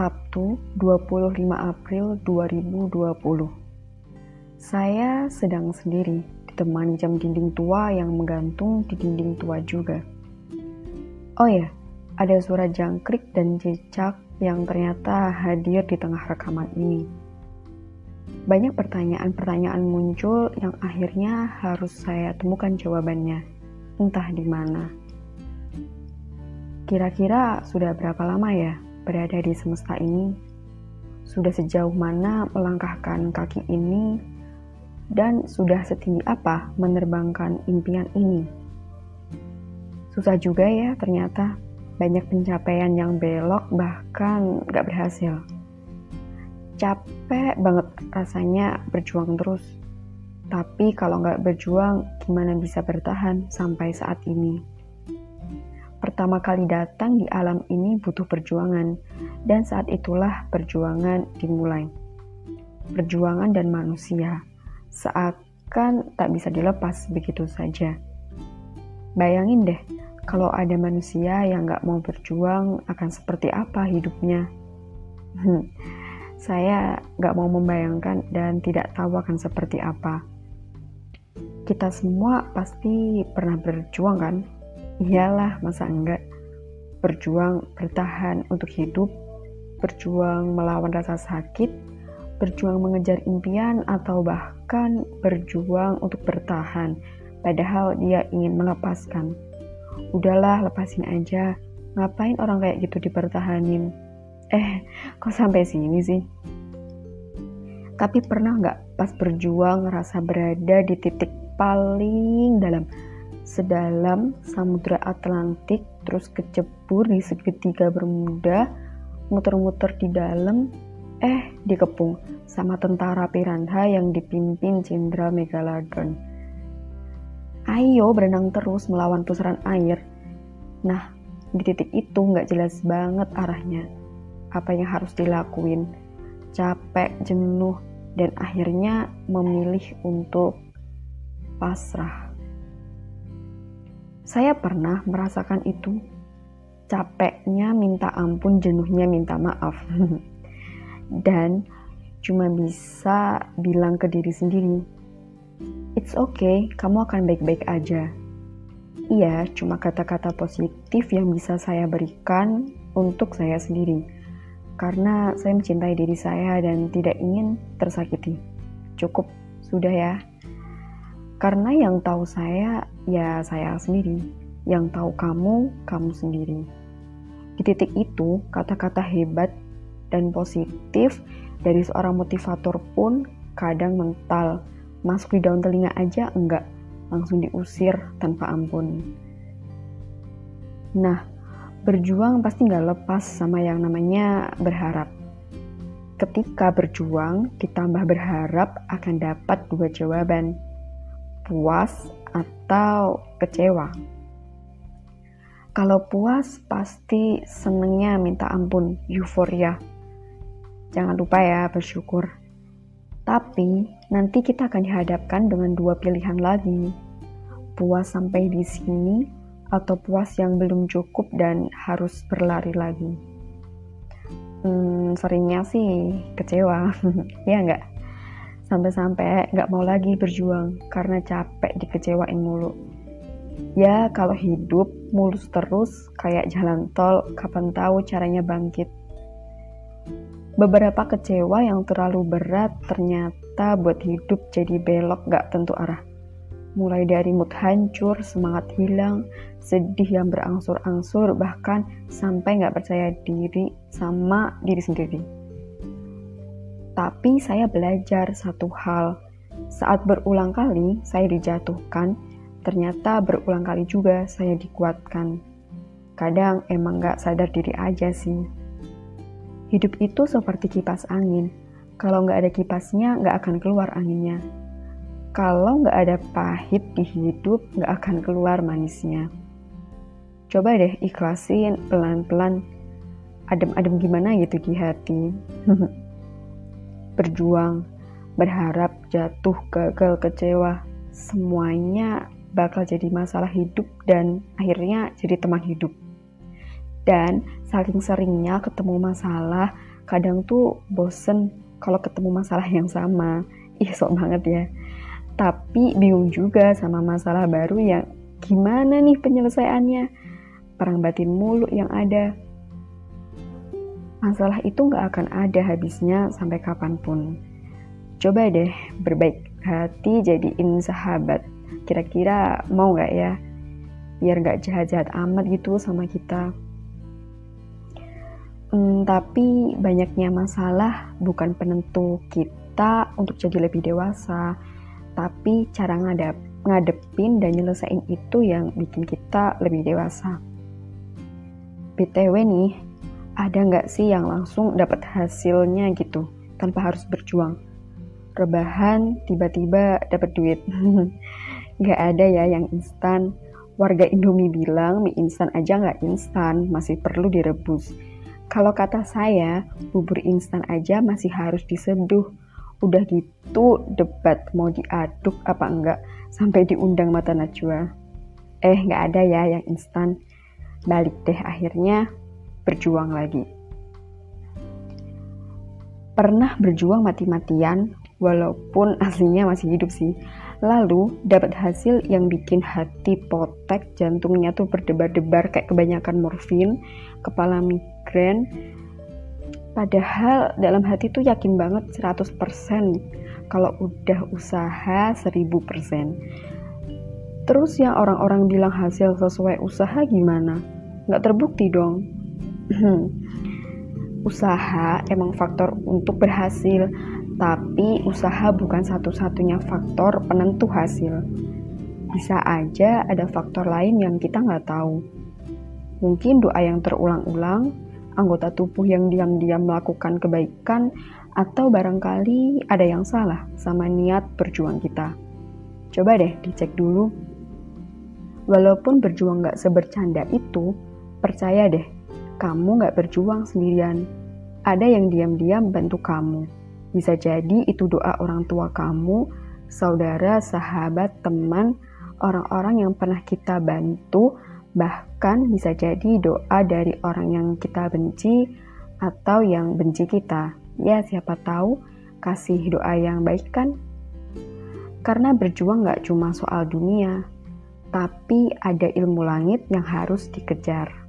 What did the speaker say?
Sabtu 25 April 2020 Saya sedang sendiri ditemani jam dinding tua yang menggantung di dinding tua juga. Oh ya, ada suara jangkrik dan cicak yang ternyata hadir di tengah rekaman ini. Banyak pertanyaan-pertanyaan muncul yang akhirnya harus saya temukan jawabannya, entah di mana. Kira-kira sudah berapa lama ya berada di semesta ini, sudah sejauh mana melangkahkan kaki ini, dan sudah setinggi apa menerbangkan impian ini. Susah juga ya ternyata, banyak pencapaian yang belok bahkan gak berhasil. Capek banget rasanya berjuang terus. Tapi kalau gak berjuang, gimana bisa bertahan sampai saat ini? Pertama kali datang di alam ini butuh perjuangan, dan saat itulah perjuangan dimulai. Perjuangan dan manusia seakan tak bisa dilepas begitu saja. Bayangin deh, kalau ada manusia yang gak mau berjuang akan seperti apa hidupnya. Hmm, saya gak mau membayangkan dan tidak tahu akan seperti apa. Kita semua pasti pernah berjuang kan? Iyalah, masa enggak? Berjuang bertahan untuk hidup, berjuang melawan rasa sakit, berjuang mengejar impian, atau bahkan berjuang untuk bertahan, padahal dia ingin melepaskan. Udahlah, lepasin aja. Ngapain orang kayak gitu dipertahanin? Eh, kok sampai sini sih? Tapi pernah nggak pas berjuang ngerasa berada di titik paling dalam, sedalam samudra Atlantik terus kecebur di segitiga Bermuda muter-muter di dalam eh dikepung sama tentara piranha yang dipimpin Jenderal Megalodon. Ayo berenang terus melawan pusaran air. Nah di titik itu nggak jelas banget arahnya. Apa yang harus dilakuin? Capek jenuh dan akhirnya memilih untuk pasrah saya pernah merasakan itu. Capeknya minta ampun, jenuhnya minta maaf. Dan cuma bisa bilang ke diri sendiri, It's okay, kamu akan baik-baik aja. Iya, cuma kata-kata positif yang bisa saya berikan untuk saya sendiri. Karena saya mencintai diri saya dan tidak ingin tersakiti. Cukup, sudah ya. Karena yang tahu saya, ya saya sendiri. Yang tahu kamu, kamu sendiri. Di titik itu, kata-kata hebat dan positif dari seorang motivator pun kadang mental. Masuk di daun telinga aja enggak, langsung diusir tanpa ampun. Nah, berjuang pasti nggak lepas sama yang namanya berharap. Ketika berjuang, ditambah berharap akan dapat dua jawaban puas atau kecewa. Kalau puas pasti senengnya minta ampun, euforia. Jangan lupa ya bersyukur. Tapi nanti kita akan dihadapkan dengan dua pilihan lagi. Puas sampai di sini atau puas yang belum cukup dan harus berlari lagi. Hmm, seringnya sih kecewa, ya enggak? Sampai-sampai nggak mau lagi berjuang karena capek dikecewain mulu. Ya kalau hidup mulus terus kayak jalan tol, kapan tahu caranya bangkit. Beberapa kecewa yang terlalu berat ternyata buat hidup jadi belok gak tentu arah. Mulai dari mood hancur, semangat hilang, sedih yang berangsur-angsur, bahkan sampai gak percaya diri sama diri sendiri. Tapi saya belajar satu hal. Saat berulang kali saya dijatuhkan, ternyata berulang kali juga saya dikuatkan. Kadang emang gak sadar diri aja sih. Hidup itu seperti kipas angin. Kalau nggak ada kipasnya, nggak akan keluar anginnya. Kalau nggak ada pahit di hidup, nggak akan keluar manisnya. Coba deh ikhlasin pelan-pelan, adem-adem gimana gitu di hati. berjuang, berharap jatuh, gagal, kecewa, semuanya bakal jadi masalah hidup dan akhirnya jadi teman hidup. Dan saking seringnya ketemu masalah, kadang tuh bosen kalau ketemu masalah yang sama. Ih, sok banget ya. Tapi bingung juga sama masalah baru yang gimana nih penyelesaiannya. Perang batin mulu yang ada. Masalah itu nggak akan ada habisnya sampai kapan pun. Coba deh berbaik hati jadiin sahabat. Kira-kira mau nggak ya? Biar nggak jahat-jahat amat gitu sama kita. Hmm, tapi banyaknya masalah bukan penentu kita untuk jadi lebih dewasa, tapi cara ngadep, ngadepin dan nyelesain itu yang bikin kita lebih dewasa. BTW nih, ada nggak sih yang langsung dapat hasilnya gitu, tanpa harus berjuang? Rebahan, tiba-tiba dapat duit. nggak ada ya yang instan. Warga Indomie bilang mie instan aja nggak instan, masih perlu direbus kalau kata saya, bubur instan aja masih harus diseduh. Udah gitu debat mau diaduk apa enggak sampai diundang mata Najwa. Eh nggak ada ya yang instan. Balik deh akhirnya berjuang lagi. Pernah berjuang mati-matian walaupun aslinya masih hidup sih. Lalu dapat hasil yang bikin hati potek, jantungnya tuh berdebar-debar kayak kebanyakan morfin, kepala migrain padahal dalam hati tuh yakin banget 100% kalau udah usaha 1000% terus yang orang-orang bilang hasil sesuai usaha gimana? nggak terbukti dong usaha emang faktor untuk berhasil tapi usaha bukan satu-satunya faktor penentu hasil bisa aja ada faktor lain yang kita nggak tahu Mungkin doa yang terulang-ulang, anggota tubuh yang diam-diam melakukan kebaikan, atau barangkali ada yang salah sama niat berjuang kita. Coba deh dicek dulu. Walaupun berjuang gak sebercanda itu, percaya deh, kamu gak berjuang sendirian. Ada yang diam-diam bantu kamu. Bisa jadi itu doa orang tua kamu, saudara, sahabat, teman, orang-orang yang pernah kita bantu, Bahkan bisa jadi doa dari orang yang kita benci atau yang benci kita. Ya siapa tahu kasih doa yang baik kan? Karena berjuang gak cuma soal dunia, tapi ada ilmu langit yang harus dikejar.